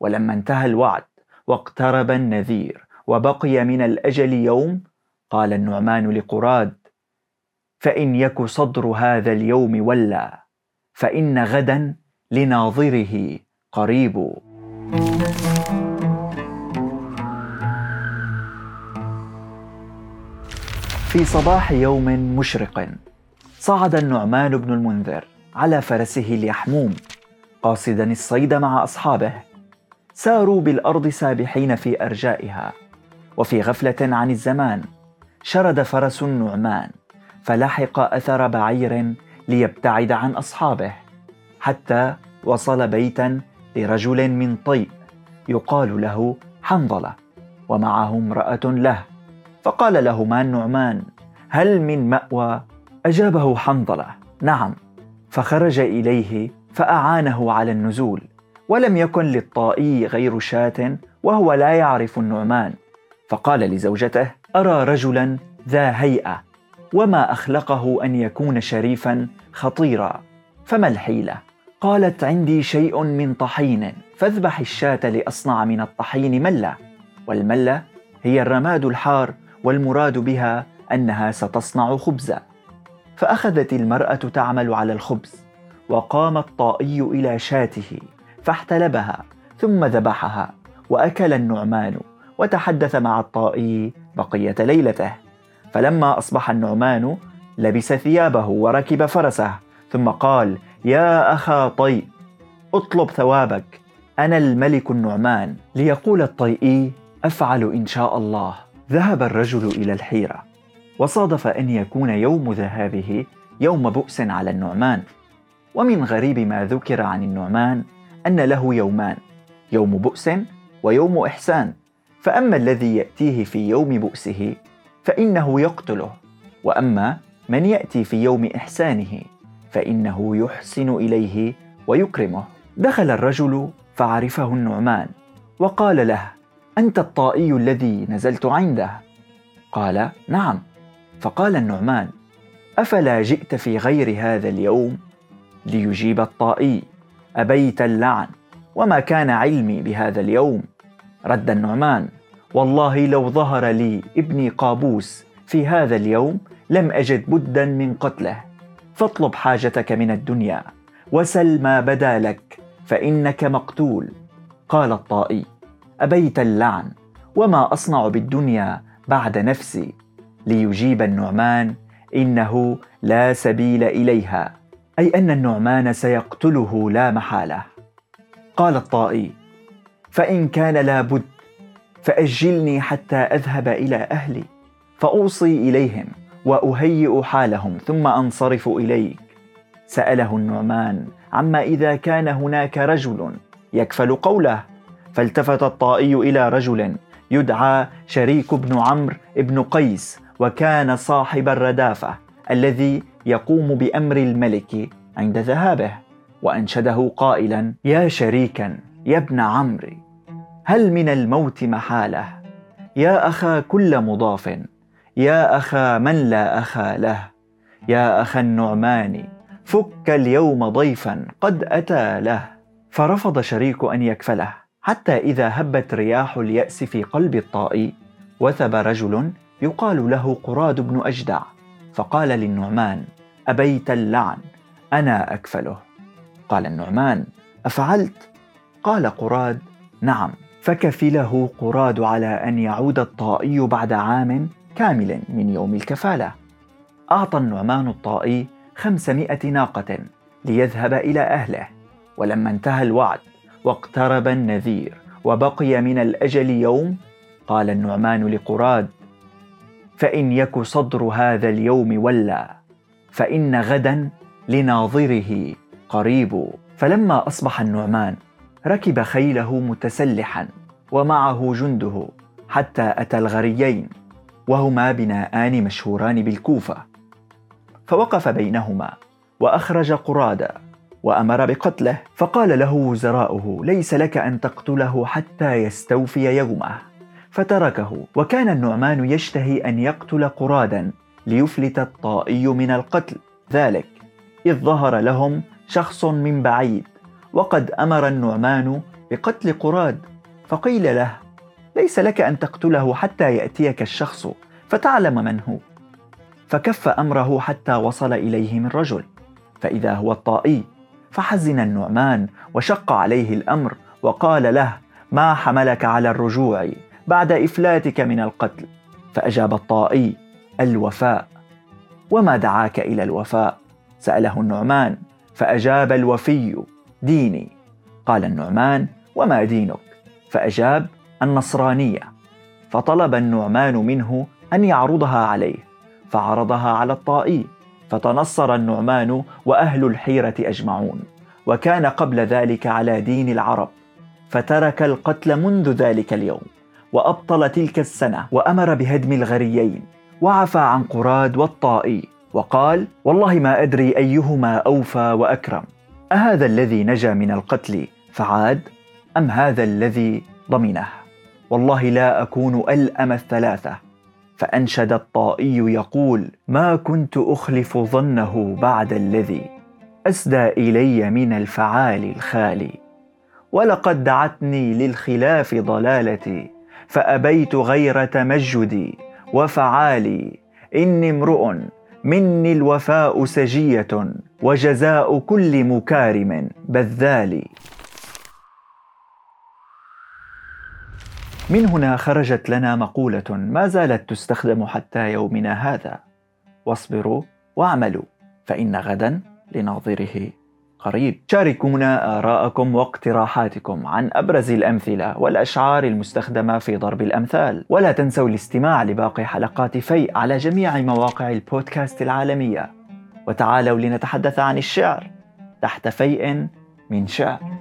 ولما انتهى الوعد واقترب النذير وبقي من الأجل يوم قال النعمان لقراد فإن يك صدر هذا اليوم ولا فإن غدا لناظره قريب. في صباح يوم مشرق صعد النعمان بن المنذر على فرسه اليحموم قاصدا الصيد مع أصحابه. ساروا بالأرض سابحين في أرجائها. وفي غفلة عن الزمان شرد فرس النعمان فلحق أثر بعير ليبتعد عن أصحابه حتى وصل بيتا لرجل من طيء يقال له حنظلة ومعه امرأة له فقال لهما النعمان هل من مأوى؟ أجابه حنظلة نعم. فخرج إليه فأعانه على النزول. ولم يكن للطائي غير شاة وهو لا يعرف النعمان. فقال لزوجته أرى رجلا ذا هيئة وما أخلقه أن يكون شريفا خطيرا فما الحيلة؟ قالت عندي شيء من طحين فاذبح الشاة لأصنع من الطحين ملة. والملة هي الرماد الحار والمراد بها أنها ستصنع خبزا فأخذت المرأة تعمل على الخبز وقام الطائي إلى شاته. فاحتلبها ثم ذبحها وأكل النعمان وتحدث مع الطائي بقية ليلته. فلما أصبح النعمان لبس ثيابه وركب فرسه ثم قال يا أخا طي اطلب ثوابك. أنا الملك النعمان. ليقول الطيئي أفعل إن شاء الله. ذهب الرجل إلى الحيرة وصادف أن يكون يوم ذهابه يوم بؤس على النعمان. ومن غريب ما ذكر عن النعمان أن له يومان يوم بؤس ويوم إحسان. فأما الذي يأتيه في يوم بؤسه فإنه يقتله. وأما من يأتي في احسانه إحسانه فإنه يحسن إليه ويكرمه. دخل الرجل فعرفه النعمان وقال له أنت الطائي الذي نزلت عنده؟ قال نعم. فقال النعمان أفلا جئت في غير هذا اليوم ليجيب الطائي؟ أبيت اللعن وما كان علمي بهذا اليوم. رد النعمان والله لو ظهر لي ابني قابوس في هذا اليوم لم أجد بدا من قتله. فاطلب حاجتك من الدنيا وسل ما بدا لك فإنك مقتول. قال الطائي أبيت اللعن وما أصنع بالدنيا بعد نفسي. ليجيب النعمان إنه لا سبيل إليها. أي أن النعمان سيقتله لا محالة. قال الطائي فإن كان لا بد فأجلني حتى أذهب إلى أهلي فأوصي إليهم وأهيئ حالهم ثم أنصرف إليك. سأله النعمان عما إذا كان هناك رجل يكفل قوله؟ فالتفت الطائي إلى رجل يدعى شريك بن عمرو بن قيس وكان صاحب الردافة. الذي يقوم بأمر الملك عند ذهابه وأنشده قائلا يا شريكا يا ابن عمرو هل من الموت محالة؟ يا أخا كل مضاف يا أخا من لا أخا له يا أخا النعمان فك اليوم ضيفا قد أتى له. فرفض شريك أن يكفله حتى إذا هبت رياح اليأس في قلب الطائي وثب رجل يقال له قراد بن أجدع. فقال للنعمان أبيت اللعن أنا أكفله. قال النعمان أفعلت؟ قال قراد نعم. فكفله قراد على أن يعود الطائي بعد عام كامل من يوم الكفالة. أعطى النعمان الطائي خمسمائة ناقة ليذهب إلى أهله. ولما انتهى الوعد واقترب النذير وبقي من الأجل يوم قال النعمان لقراد فإن يك صدر هذا اليوم ولا فإن غدا لناظره قريب. فلما أصبح النعمان ركب خيله متسلحا ومعه جنده حتى أتى الغريين وهما بناءان مشهوران بالكوفة. فوقف بينهما وأخرج قرادا وأمر بقتله. فقال له وزراؤه ليس لك أن تقتله حتى يستوفي يومه. فتركه وكان النعمان يشتهي أن يقتل قرادا ليفلت الطائي من القتل. ذلك إذ ظهر لهم شخص من بعيد وقد أمر النعمان بقتل قراد. فقيل له ليس لك أن تقتله حتى يأتيك الشخص فتعلم من هو فكف أمره حتى وصل إليه من رجل. فإذا هو الطائي فحزن النعمان وشق عليه الأمر وقال له ما حملك على الرجوع بعد إفلاتك من القتل فأجاب الطائي الوفاء. وما دعاك إلى الوفاء؟ سأله النعمان فأجاب الوفي ديني. قال النعمان وما دينك؟ فأجاب النصرانية. فطلب النعمان منه أن يعرضها عليه فعرضها على الطائي فتنصر النعمان وأهل الحيرة أجمعون. وكان قبل ذلك على دين العرب فترك القتل منذ ذلك اليوم. وأبطل تلك السنة وأمر بهدم الغريين وعفى عن قراد والطائي وقال والله ما أدري أيهما أوفى وأكرم. أهذا الذي نجا من القتل فعاد؟ أم هذا الذي ضمنه؟ والله لا أكون ألأم الثلاثة. فأنشد الطائي يقول ما كنت أخلف ظنه بعد الذي أسدى إلي من الفعال الخالي. ولقد دعتني للخلاف ضلالتي فأبيت غير تمجدي وفعالي. إني امرؤ مني الوفاء سجية وجزاء كل مكارم بذال. من هنا خرجت لنا مقولة ما زالت تستخدم حتى يومنا هذا. واصبروا واعملوا فإن غدا لناظره. قريب. شاركونا آراءكم واقتراحاتكم عن أبرز الأمثلة والأشعار المستخدمة في ضرب الأمثال. ولا تنسوا الاستماع لباقي حلقات في على جميع مواقع البودكاست العالمية. وتعالوا لنتحدث عن الشعر تحت فيء من شعر.